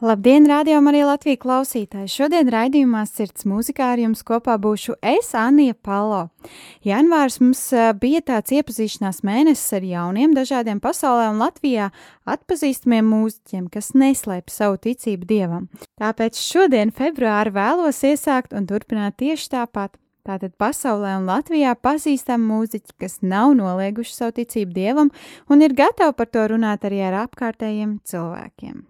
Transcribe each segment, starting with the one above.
Labdien, rādījumā arī Latvijas klausītāji! Šodien raidījumā sirds mūzikā ar jums kopā būšu es, Anija Palo. Janvārs mums eh, bija tāds iepazīšanās mēnesis ar jauniem, dažādiem pasaulē un Latvijā atpazīstamiem mūziķiem, kas neslēp savu ticību dievam. Tāpēc šodien, februārī, vēlos iesākt un turpināt tieši tāpat. Tātad pasaulē un Latvijā pazīstam mūziķi, kas nav nolieguši savu ticību dievam un ir gatavi par to runāt arī ar apkārtējiem cilvēkiem.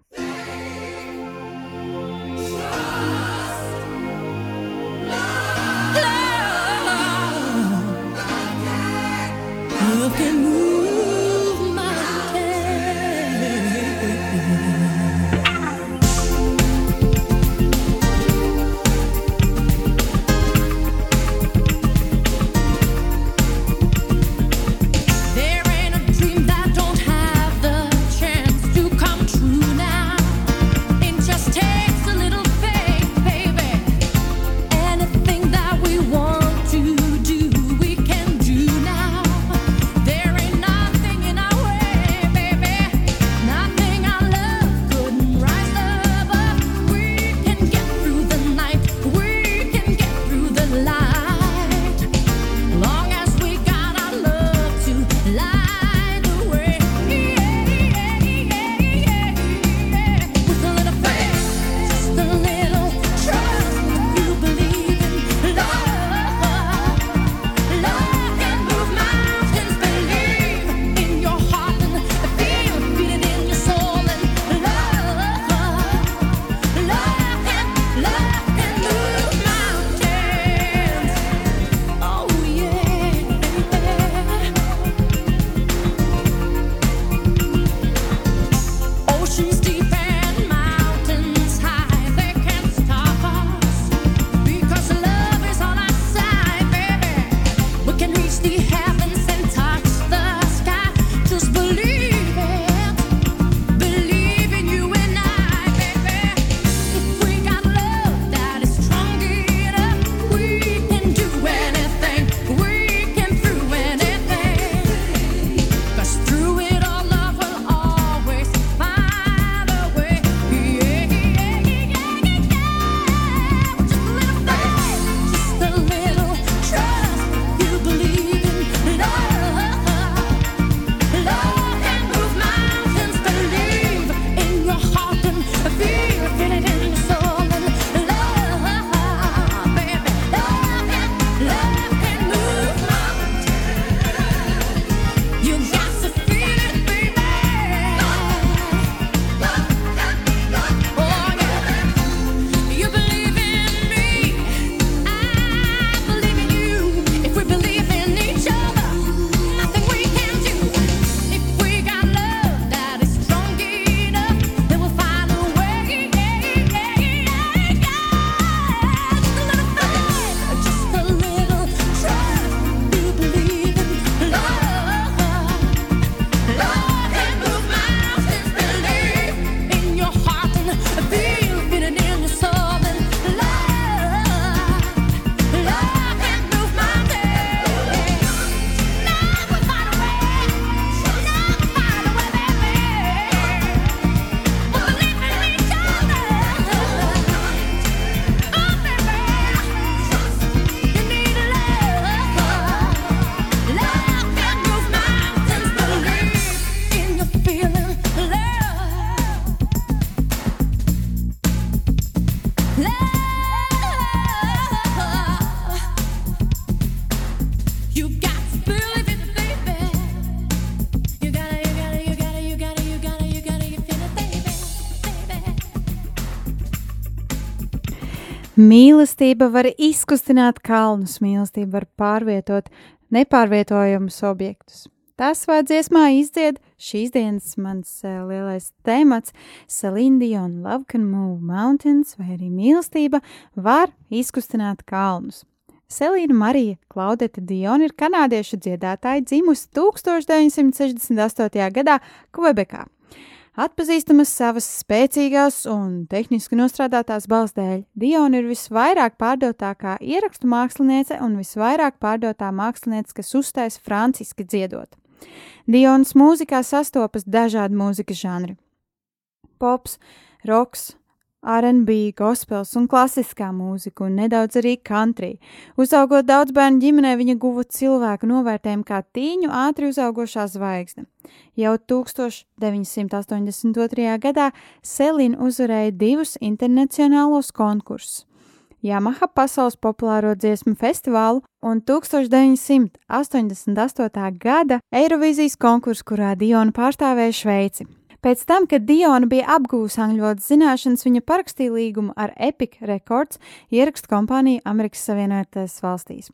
Mīlestība var izkustināt kalnus, mīlestība var pārvietot nepārvietojumus objektus. Tas vai dziesmā izdzied šīs dienas mans uh, lielais temats - Salindio un Love Can Move Mountains, vai arī mīlestība var izkustināt kalnus. Selīna Marija Klaudete Diona ir kanādiešu dziedātāja, dzimusi 1968. gadā Kvebekā. Atpazīstamas savas spēcīgās un tehniski nostrādātās balss dēļ, Diona ir visvairāk pārdotākā ierakstu māksliniece un visvairāk pārdotā māksliniece, kas uzstājas franciski dziedot. Dionas mūzikā sastopas dažādi mūzikas žanri - pops, roks, R&B, gospels un klasiskā mūzika, un nedaudz arī country. Uzaugot daudz bērnu ģimenē, viņa guva cilvēku novērtējumu kā tīņu ātri uzaugošā zvaigzne. Jau 1982. gadā Selīna uzvarēja divus internacionālos konkursus. Yamaha pasaules populāro dziesmu festivālu un 1988. gada Eirovīzijas konkursu, kurā Diona pārstāvēja Šveici. Pēc tam, kad Diona bija apgūusi angļu valodas zināšanas, viņa parakstīja līgumu ar Epic Records, ierakstu kompāniju Amerikas Savienotajās valstīs.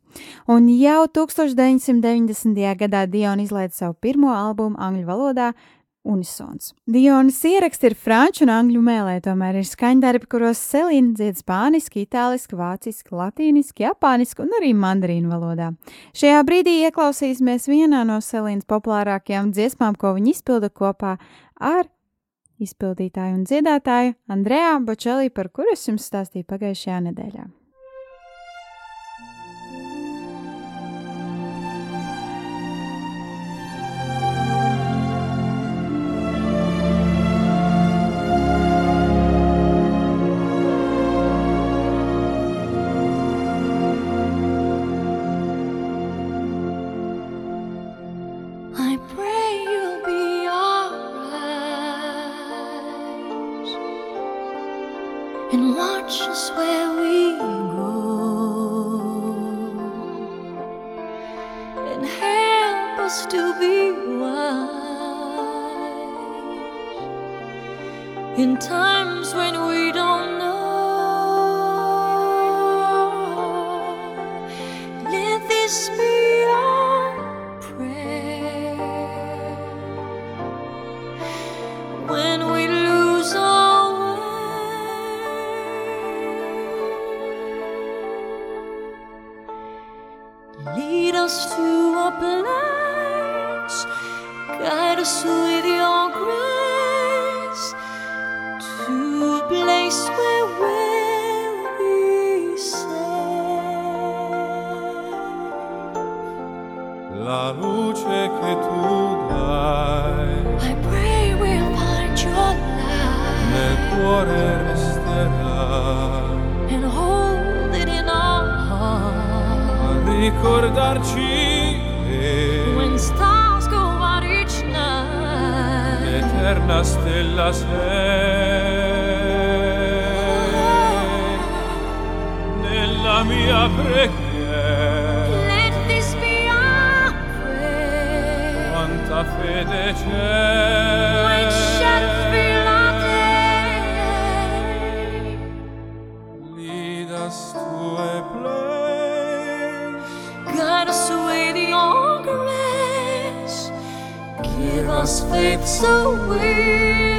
Un jau 1990. gadā Diona izlaiza savu pirmo albumu angļu valodā. Unisons. Dionas ieraksti ir franču un angļu mēlē, tomēr ir skaņdarbi, kuros Selīna dzied spāniski, itāliski, vāciski, latīniski, japāniski un arī mandarīnu valodā. Šajā brīdī ieklausīsimies vienā no Selīnas populārākajām dziesmām, ko viņa izpilda kopā ar izpildītāju un dziedātāju Andrejā Bočelī, par kuru es jums stāstīju pagājušajā nedēļā. Lead us to a place, guide us with your grace. To a place where we'll be safe. La luce che tu dai. I pray we'll find your nel light cuore ricordarci che When stars go out each night Eterna stella sei Nella mia preghiera. Let this be our prayer. Quanta fede c'è. When shall fear us so away.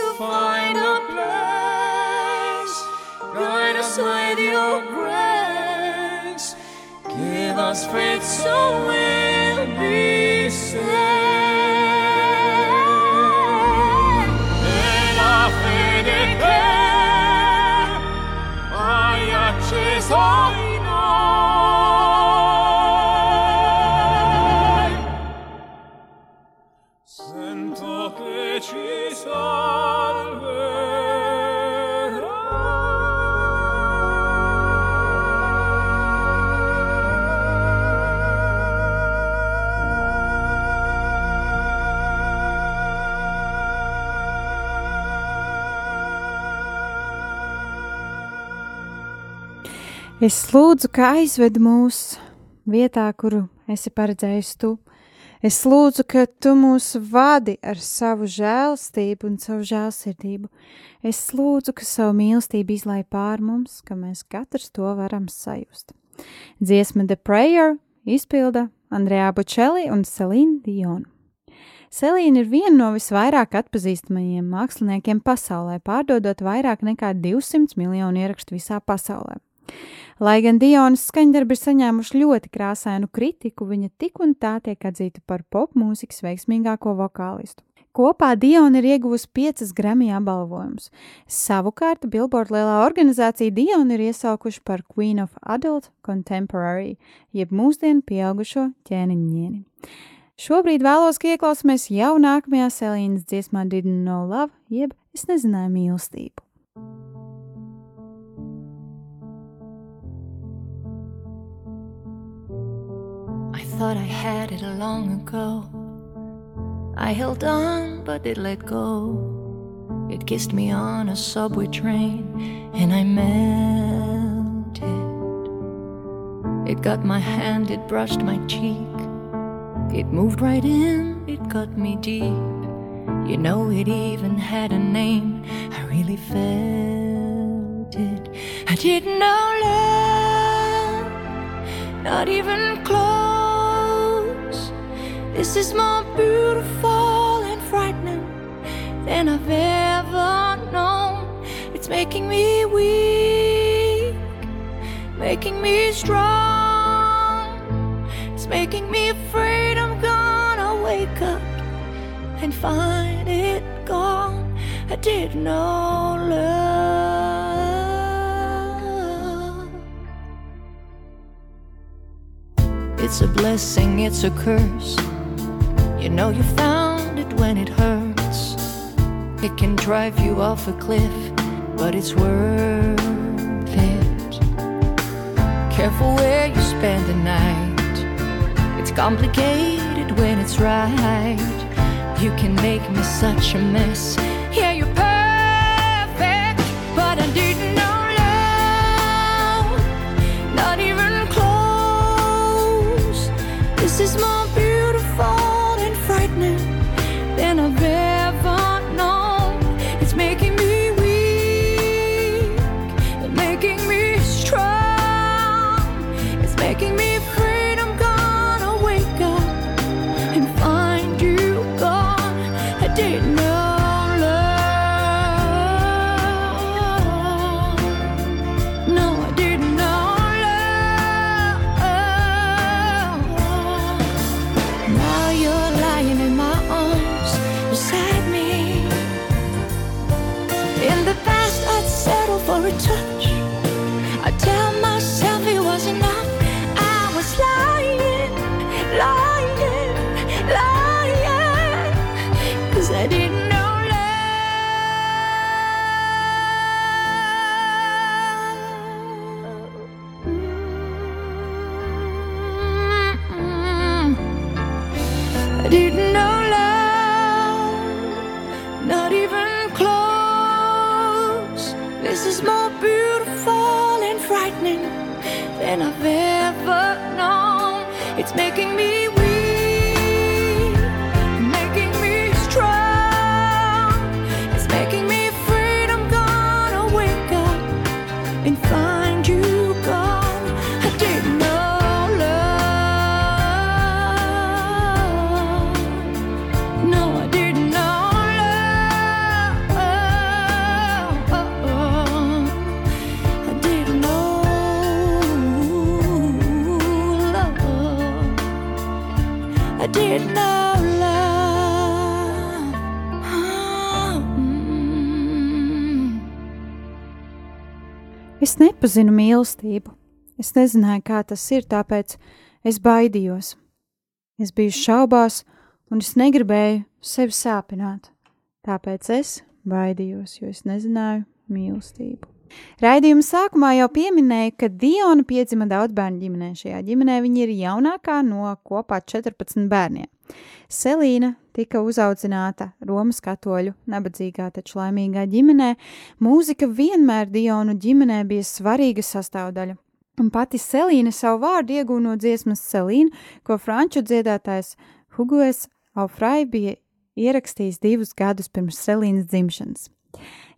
To find a place. Guide us with your grace. Give us faith so we'll be saved. Es lūdzu, ka aizved mūs vietā, kuru esi paredzējis tu. Es lūdzu, ka tu mūs vadi ar savu žēlstību un savu žēlsirdību. Es lūdzu, ka savu mīlestību izlai pār mums, ka mēs katrs to varam sajust. Dziesma The Prayer izpilda Andrejā Bučeli un Selīna Diona. Selīna ir viena no visvairāk atpazīstamajiem māksliniekiem pasaulē, pārdodot vairāk nekā 200 miljonu ierakstu visā pasaulē. Lai gan Dionas skaņdarbi ir saņēmuši ļoti krāsainu kritiku, viņa tik un tā tiek atzīta par popmūzikas veiksmīgāko vokālistu. Kopā Diona ir ieguvusi piecas Grammy apbalvojumus. Savukārt Billboard lielā organizācija Diona ir iesaukuši par Queen of Adult Contemporary, jeb mūsdienu pieaugušo ķēniņieni. Šobrīd vēlos, ka ieklausāmies jau nākamajā Selīnas dziesmā Didn't Know Love, jeb Es nezināju mīlestību. I thought I had it long ago. I held on, but it let go. It kissed me on a subway train, and I melted. It got my hand, it brushed my cheek. It moved right in, it cut me deep. You know, it even had a name. I really felt it. I didn't know love, not even close. This is more beautiful and frightening than I've ever known. It's making me weak, making me strong. It's making me afraid I'm gonna wake up and find it gone. I didn't know love. It's a blessing, it's a curse. You know you found it when it hurts. It can drive you off a cliff, but it's worth it. Careful where you spend the night. It's complicated when it's right. You can make me such a mess. Yeah, you're perfect, but I didn't know love, not even close. This is more nepazinu mīlestību. Es nezināju, kā tas ir, tāpēc es baidījos. Es biju šaubās, un es negribēju sevi sāpināt. Tāpēc es baidījos, jo es nezināju mīlestību. Raidījuma sākumā jau pieminēju, ka Diona piedzima daudz bērnu ģimenē. Šajā ģimenē viņa ir jaunākā no kopā 14 bērniem. Selīna tika uzaudzināta Romas katoļu nabadzīgā, taču laimīgā ģimenē. Mūzika vienmēr Dionu ģimenē bija svarīga sastāvdaļa. Un pati Selīna savu vārdu iegūta no dziesmas Selīna, ko franču dziedātājs Hugoes Aufrai bija ierakstījis divus gadus pirms Selīnas dzimšanas.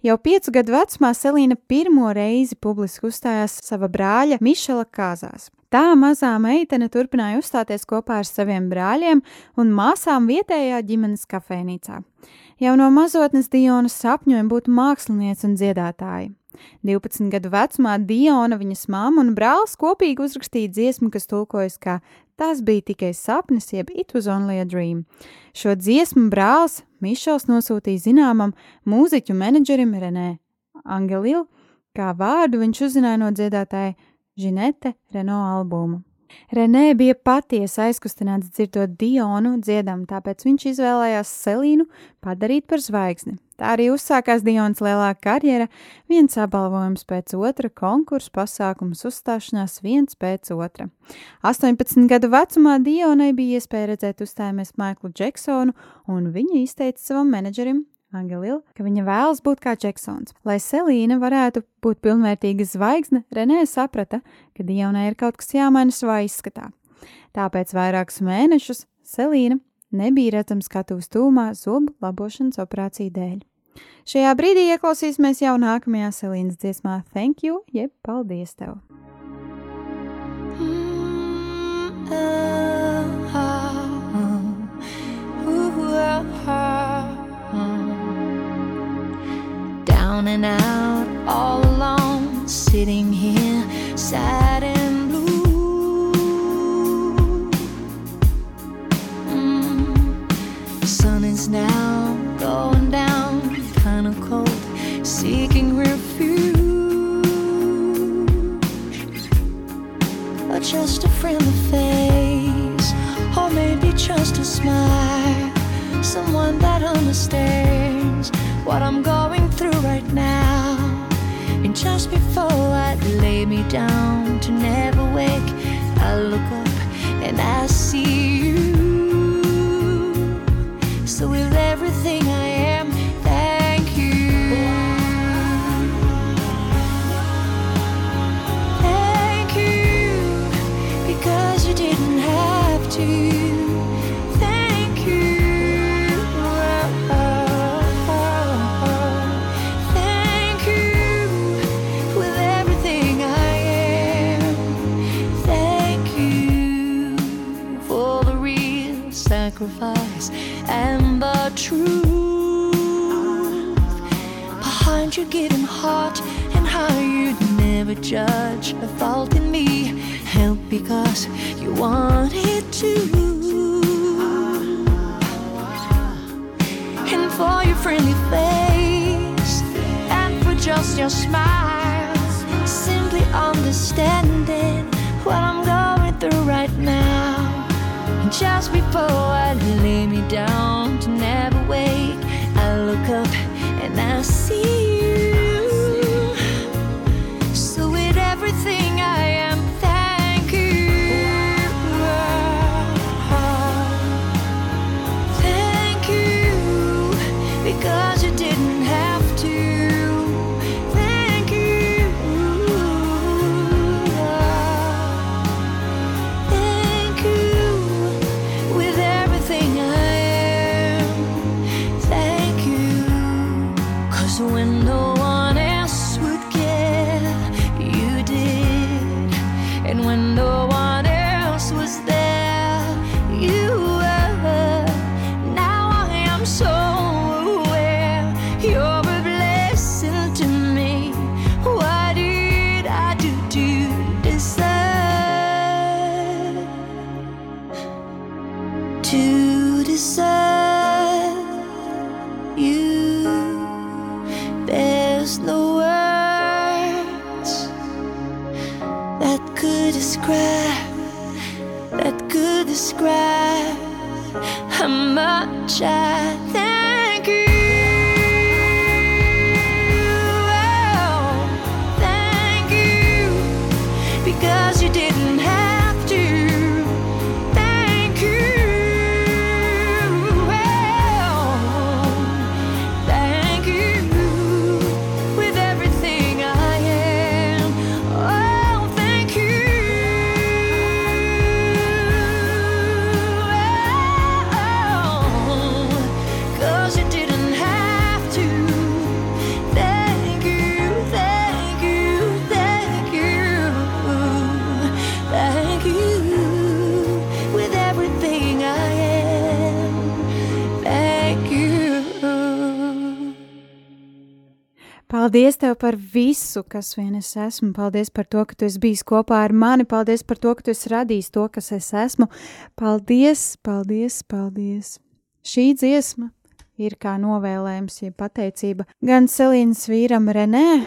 Jau piecu gadu vecumā Selīna pirmo reizi publiski uzstājās sava brāļa Mišela kāzās. Tā mazā meitene turpināja uzstāties kopā ar saviem brāļiem un māsām vietējā ģimenes kafejnīcā. Jau no mazotnes Diona sapņoja būt māksliniece un dziedātāja. 12 gadu vecumā Diona, viņas māma un brālis kopīgi uzrakstīja dziesmu, kas tulkojas kā Tas bija tikai sapnis, jeb It was only a dream. Šo dziesmu brālis Mišels nosūtīja zināmam mūziķu menedžerim Renē Angelilu, kā vārdu viņš uzzināja no dziedātāja Žinete Reno albumu. Renē bija patiesi aizkustināts dzirdot Dionu dziedam, tāpēc viņš izvēlējās Selīnu padarīt par zvaigzni. Tā arī uzsākās Dionas lielā karjera, viens apbalvojums pēc otra, konkursu pasākums uzstāšanās viens pēc otra. 18 gadu vecumā Dionai bija iespēja redzēt uzstājamies Maiklu Džeksonu, un viņa izteica savam menedžerim Angelila, ka viņa vēlas būt kā Džeksons. Lai Selīna varētu būt pilnvērtīga zvaigzne, Renē saprata, ka Dionai ir kaut kas jāmaina savā izskatā. Tāpēc vairākus mēnešus Selīna nebija redzama skatuves tūmā zubu labošanas operāciju dēļ. Šajā brīdī ieklausīsimies jau nākamajā Selīnas dziesmā Thank you, jeb paldies tev! Mm, ah, Down and out, all alone, sitting here, sad and blue. Mm. Sun is now going down, kinda cold, seeking refuge. Or just a friendly face, or maybe just a smile. Someone that understands what I'm going through right now. And just before I lay me down to never wake, I look up and I see you. Sacrifice and the truth behind your giving heart and how you'd never judge a fault in me. Help because you wanted to. And for your friendly face and for just your smile, simply understanding what I'm going through right now. Just before I lay me down to never wake, I look up and I see Paldies tev par visu, kas vien es esmu. Paldies par to, ka tu esi bijis kopā ar mani. Paldies par to, ka tu esi radījis to, kas es esmu. Paldies, paldies, paldies. Šī dziesma ir kā novēlējums, jeb pateicība gan Selīnas vīram Renē,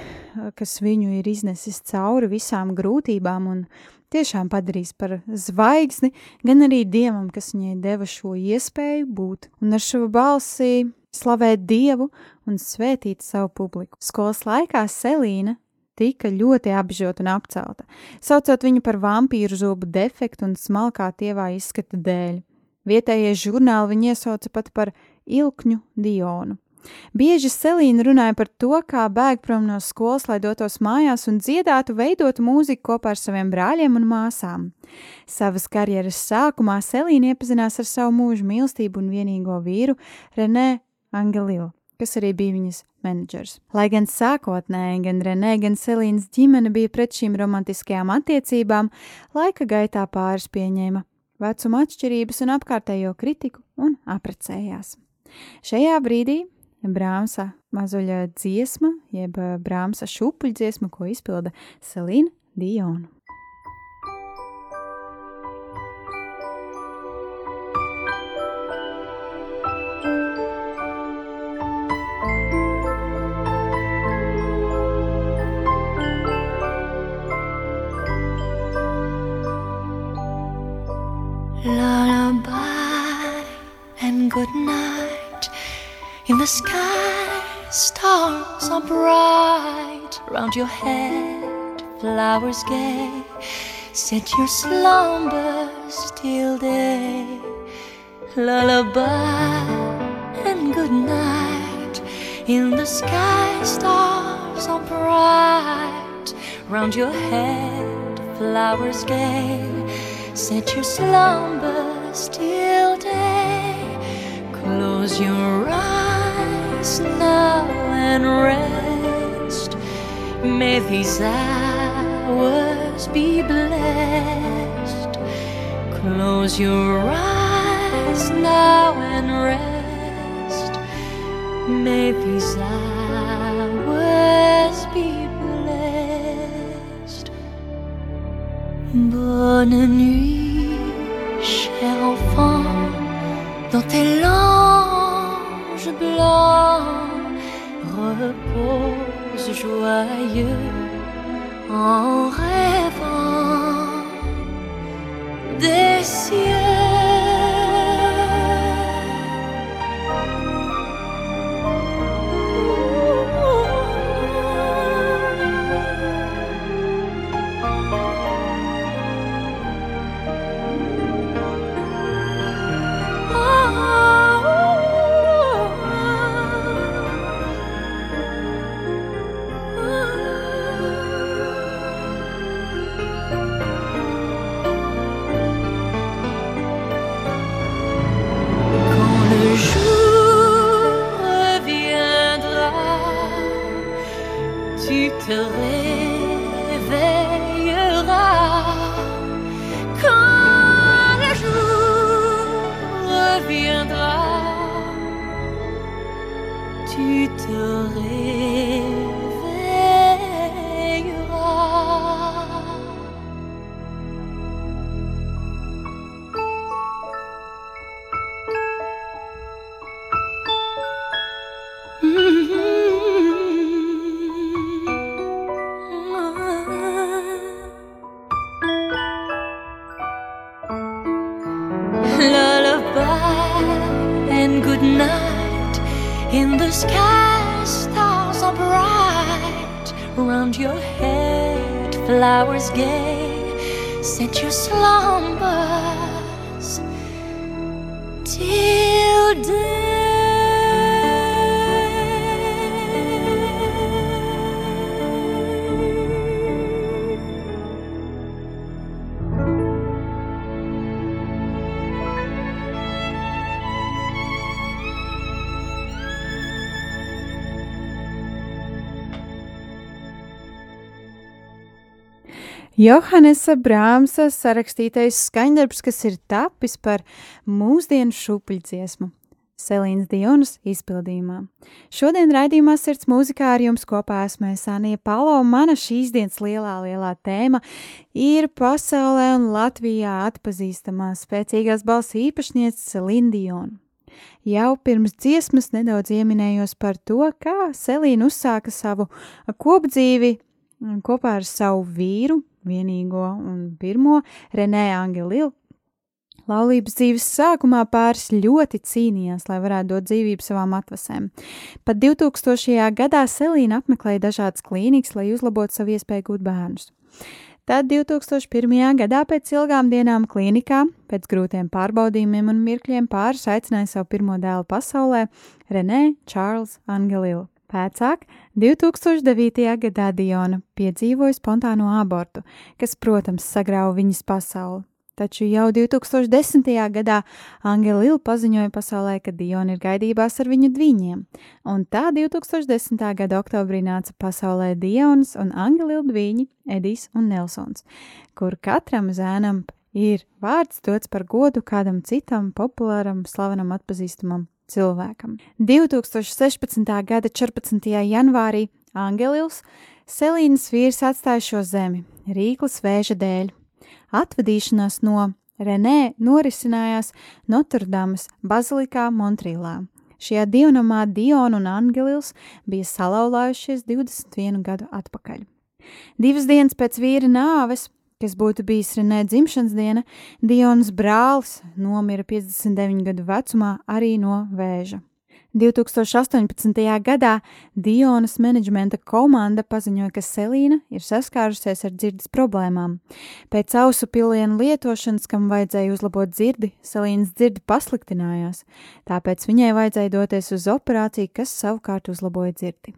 kas viņu ir iznesis cauri visām grūtībām un tiešām padarījis par zvaigzni, gan arī Dievam, kas viņai deva šo iespēju būt un ar šo balsi slavēt Dievu un svētīt savu publiku. Skolas laikā Selīna tika ļoti apžota un apcelta, saucot viņu par vampīru zobu defektu un smalkā tievā izskata dēļ. Vietējie žurnāli viņu iesauca pat par ilkņu Dionu. Bieži Selīna runāja par to, kā bēg prom no skolas, lai dotos mājās un dziedātu, veidotu mūziku kopā ar saviem brāļiem un māsām. Savas karjeras sākumā Selīna iepazinās ar savu mūža mīlestību un vienīgo vīru Renē Angelilu, kas arī bija viņas menedžers. Lai gan sākotnēji gan Renē, gan Selīnas ģimene bija pret šīm romantiskajām attiecībām, laika gaitā pāris pieņēma vecuma atšķirības un apkārtējo kritiku un aprecējās. Šajā brīdī Brāmsa mazuļa dziesma, jeb Brāmsa šūpuļu dziesma, ko izpilda Selīna Diona. The sky, stars are bright. Round your head, flowers gay. Set your slumbers till day. Lullaby and good night. In the sky, stars are bright. Round your head, flowers gay. Set your slumbers till day. Close your eyes now and rest. May these hours be blessed. Close your eyes now and rest. May these hours be blessed. Bonne nuit, cher enfant, dans tes langes blancs, repose joyeux en rêvant des cieux. Johannesa Brāmsa sarakstītais skaņdarbs, kas ir tapis par mūsdienu šūpuļdziesmu. Selīnas Dionas izpildījumā. Šodien raidījumā sirds mūzikā ar jums kopā esmu Sanija Palo. Mana šīs dienas lielā, lielā tēma ir pasaulē un Latvijā atpazīstamā spēcīgās balss īpašniece Selīna Diona. Jau pirms dziesmas nedaudz ieminējos par to, kā Selīna uzsāka savu kopdzīvi kopā ar savu vīru, vienīgo un pirmo Renē Angelilu. Laulības dzīves sākumā pāris ļoti cīnījās, lai varētu dot dzīvību savām atvasēm. Pat 2000. gadā Selīna apmeklēja dažādas klīnikas, lai uzlabotu savu iespēju gūt bērnus. Tad 2001. gadā pēc ilgām dienām klīnikā, pēc grūtiem pārbaudījumiem un mirkļiem pāris aicināja savu pirmo dēlu pasaulē - Renē Čārls Angelilu. Pēcāk, 2009. gadā Diona piedzīvoja spontāno abortu, kas, protams, sagrauja viņas pasauli. Taču jau 2010. gadā Angelila paziņoja pasaulē, ka Diona ir gaidībās ar viņu dviņiem, un tā 2010. gada oktobrī nāca pasaulē Dionas un Angelila dviņi Edijs un Nelsons, kur katram zēnam ir vārds dots par godu kādam citam populāram, slavenam, atpazīstamam cilvēkam. 2016. gada 14. janvārī Angelils Selīnas vīrs atstāja šo zemi Rīklas vēža dēļ. Atvadīšanās no Renē norisinājās Noturdamas bazilikā Montrilā. Šajā dievnamā Diona un Angelils bija salauzājušies 21 gadu atpakaļ. Divas dienas pēc vīra nāves, kas būtu bijis Renē dzimšanas diena, Dionas brālis nomira 59 gadu vecumā arī no vēža. 2018. gadā Dionas menedžmenta komanda paziņoja, ka Selīna ir saskārusies ar dzirdes problēmām. Pēc ausu pilienu lietošanas, kam vajadzēja uzlabot dzirdi, Selīnas dzirde pasliktinājās, tāpēc viņai vajadzēja doties uz operāciju, kas savukārt uzlaboja dzirdi.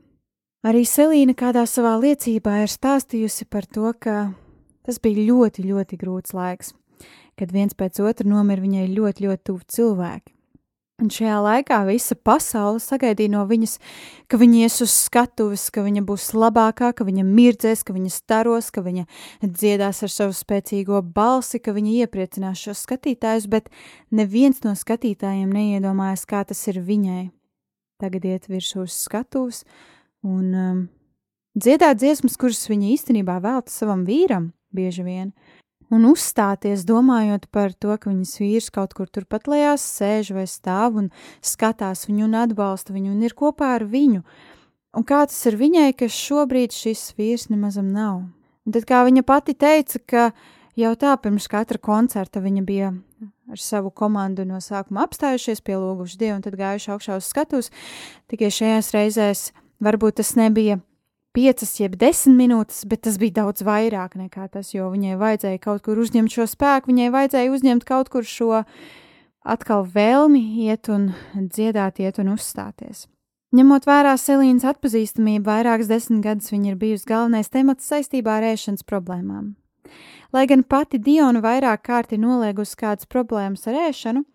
Arī Selīna kādā savā liecībā ir stāstījusi par to, ka tas bija ļoti, ļoti grūts laiks, kad viens pēc otra nomira viņai ļoti, ļoti tuvi cilvēki. Un šajā laikā visa pasaule sagaidīja no viņas, ka viņa ies uz skatuves, ka viņa būs labākā, ka viņa mirdzēs, ka viņa staros, ka viņa dziedās ar savu spēcīgo balsi, ka viņa iepriecinās šos skatītājus, bet neviens no skatītājiem neiedomājas, kā tas ir viņai. Tagad iet virsū uz skatuves un um, dziedāt dziesmas, kuras viņa īstenībā velta savam vīram bieži vien un uzstāties, domājot par to, ka viņas vīrs kaut kur turpat lejās, sēž vai stāv un skatās viņu un atbalsta viņu un ir kopā ar viņu. Un kā tas ir viņai, ka šobrīd šis vīrs nemazam nav? Un tad, kā viņa pati teica, ka jau tā pirms katra koncerta viņa bija ar savu komandu no sākuma apstājušies, pielūguši Dievu un tad gājuši augšā uz skatuves, tikai šajās reizēs varbūt tas nebija piecas, jeb desmit minūtes, bet tas bija daudz vairāk nekā tas, jo viņai vajadzēja kaut kur uzņemt šo spēku, viņai vajadzēja uzņemt kaut kur šo atkal vēlmi iet un dziedāt, iet un uzstāties. Ņemot vērā Selīnas atpazīstamību, vairākas desmit gadus viņa ir bijusi galvenais temats saistībā ar ēšanas problēmām. Lai gan pati Diona vairāk kārt ir noliegusi kādas problēmas ar ēšanu,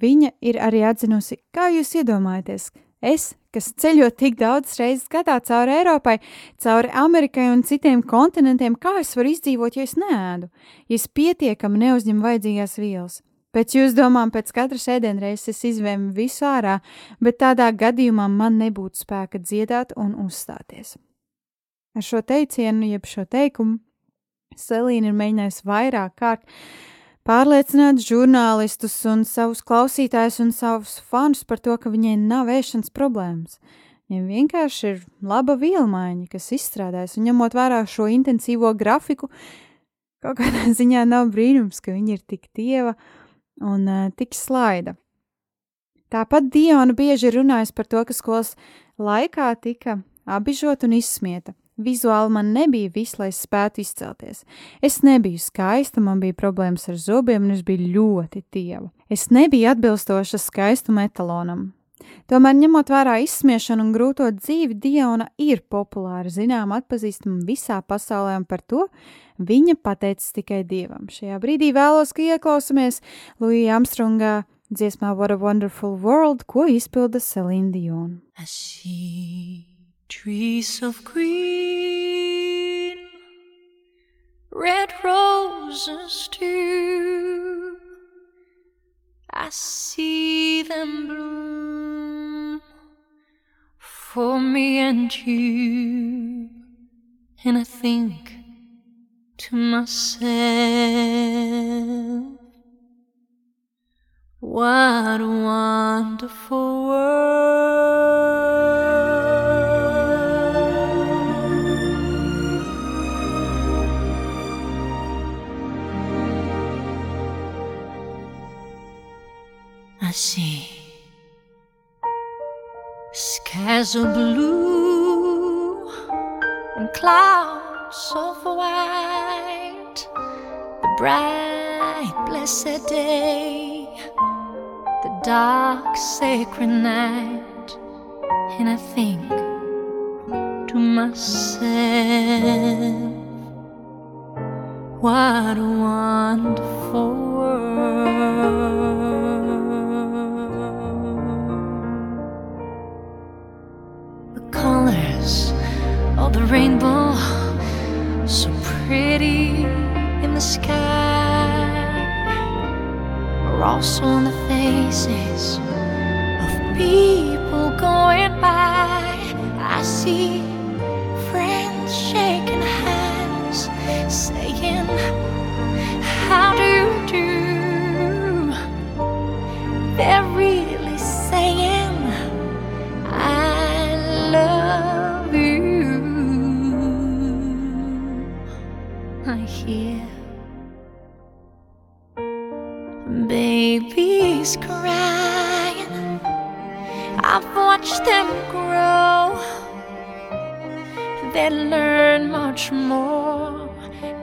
viņa ir arī atzinusi, kā jūs iedomājaties, Es, kas ceļo tik daudz reizes gadā cauri Eiropai, cauri Amerikai un citiem kontinentiem, kā es varu izdzīvot, ja es neēdu, ja es pietiekami neuzņemu vajadzīgās vielas? Pēc jūsu domām, pēc katras ēdienreizes es izvēmu visu ārā, bet tādā gadījumā man nebūtu spēka dziedāt un uzstāties. Ar šo teicienu, jeb šo teikumu, Selīna ir mēģinājusi vairāk kārt pārliecināt žurnālistus un savus klausītājus un savus fanus par to, ka viņai nav ēšanas problēmas. Viņai vienkārši ir laba vielmaiņa, kas izstrādājas, un ņemot vērā šo intensīvo grafiku, kaut kādā ziņā nav brīnums, ka viņa ir tik tieva un uh, tik slaida. Tāpat Diona bieži ir runājusi par to, ka skolas laikā tika apbižota un izsmieta. Vizuāli man nebija viss, lai spētu izcelties. Es nebiju skaista, man bija problēmas ar zobiem, un es biju ļoti tieva. Es nebiju atbilstoša skaistuma etalonam. Tomēr, ņemot vērā izsmiešanu un grūto dzīvi, Diona ir populāra, zinām, atpazīstama visā pasaulē, un par to viņa pateicis tikai dievam. Šajā brīdī vēlos, ka ieklausāmies Lūija Armstrongā dziesmā What a Wonderful World, ko izpilda Selīna Diona. I see trees of green, red roses too. I see them bloom for me and you, and I think to myself. What a wonderful world. I see skies of blue and clouds of white, the bright, blessed day. The dark sacred night. And I think to myself what a wonderful world rainbow so pretty in the sky are also on the faces of people going by. I see friends shaking hands, saying, How do you do? They're Hear babies crying. I've watched them grow. They learn much more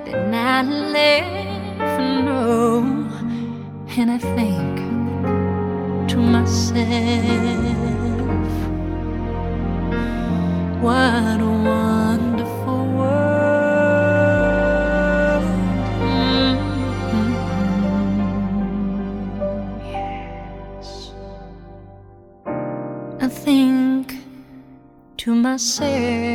than I ever know. And I think to myself, what a myself,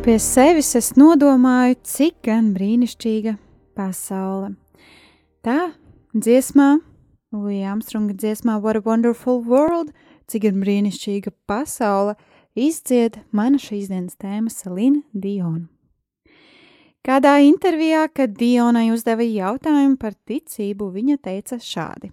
Un pie sevis es nodomāju, cik gan brīnišķīga pasaule. Tā dziesmā, Lūija Armstronga dziesmā What a Wonderful World, cik gan brīnišķīga pasaule, izdzied mana šīs dienas tēma Selīna Diona. Kādā intervijā, kad Dionai uzdeva jautājumu par ticību, viņa teica šādi: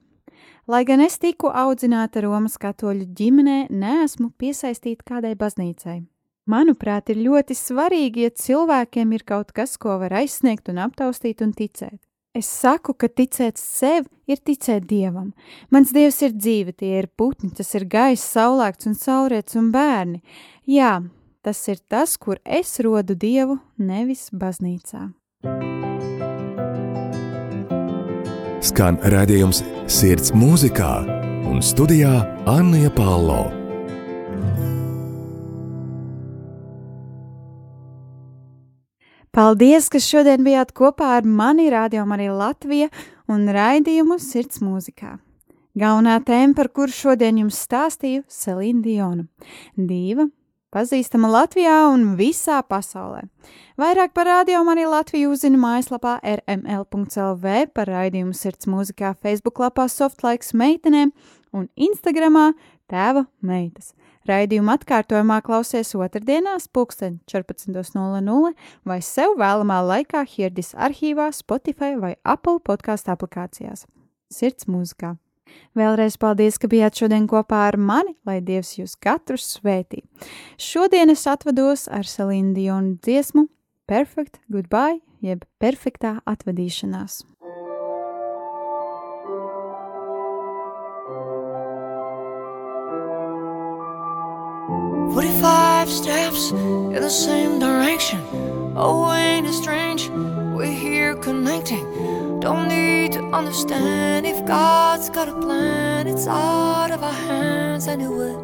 Lai gan es tiku audzināta Romas katoļu ģimenē, neesmu piesaistīta kādai baznīcai. Manuprāt, ir ļoti svarīgi, ja cilvēkiem ir kaut kas, ko var aizsniegt un aptaustīt un ticēt. Es saku, ka ticēt sev ir ticēt dievam. Mans dievs ir dzīve, tie ir putni, tas ir gaiss, saulēkts un saulrietis un bērni. Jā, tas ir tas, kur es rodu dievu, nevis baznīcā. skan redzējums Sirds mūzikā un studijā Anna Palo. Paldies, ka šodien bijāt kopā ar mani, Radio Marija Latvija un raidījumu Sirds mūzikā. Galvenā tēma, par kuru šodien jums stāstīju, Selīna Diona. Dīva, pazīstama Latvijā un visā pasaulē. Vairāk par radio Mariju Latviju uzzina mājaslapā rml.lv, par raidījumu Sirds mūzikā, Facebook lapā Softlaiks meitenēm un Instagramā Tēva meitas. Raidījuma atkārtojumā klausies otrdienās, pulksten 14.00 vai sev vēlamā laikā Hirdis arhīvā, Spotify vai Apple podkāstu aplikācijās. Sirds mūzikā! Vēlreiz paldies, ka bijāt šodien kopā ar mani, lai Dievs jūs katru svētī. Šodien es atvados ar Selīnu Dionu dziesmu Perfect Goodbye, jeb perfektā atvadīšanās. Forty-five steps in the same direction. Oh, ain't it strange? We're here connecting. Don't need to understand if God's got a plan. It's out of our hands anyway.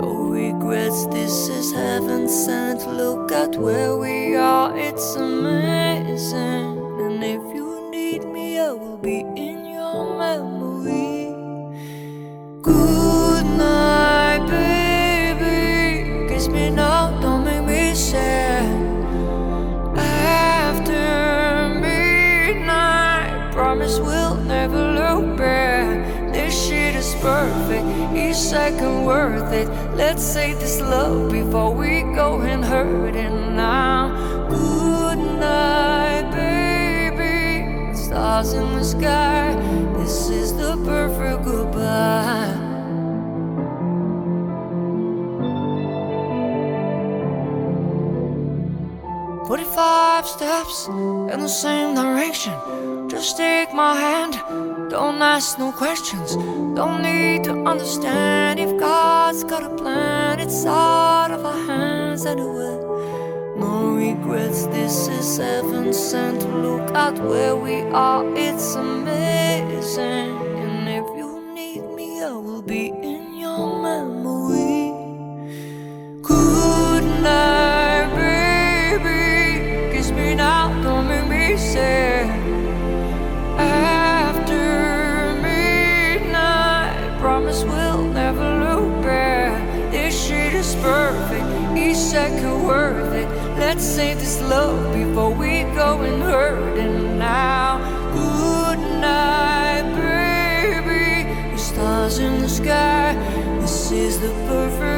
No regrets, this is heaven sent. Look at where we are, it's amazing. And if you need me, I will be in me now, don't make me sad. After midnight, promise we'll never look back. This shit is perfect, each second worth it. Let's save this love before we go and hurt it now. Good night, baby. Stars in the sky, this is the perfect goodbye. Forty-five steps in the same direction. Just take my hand. Don't ask no questions. Don't need to understand if God's got a plan. It's out of our hands anyway. No regrets. This is heaven sent. Look at where we are. It's amazing. And if you need me, I will be in the sky. This is the perfect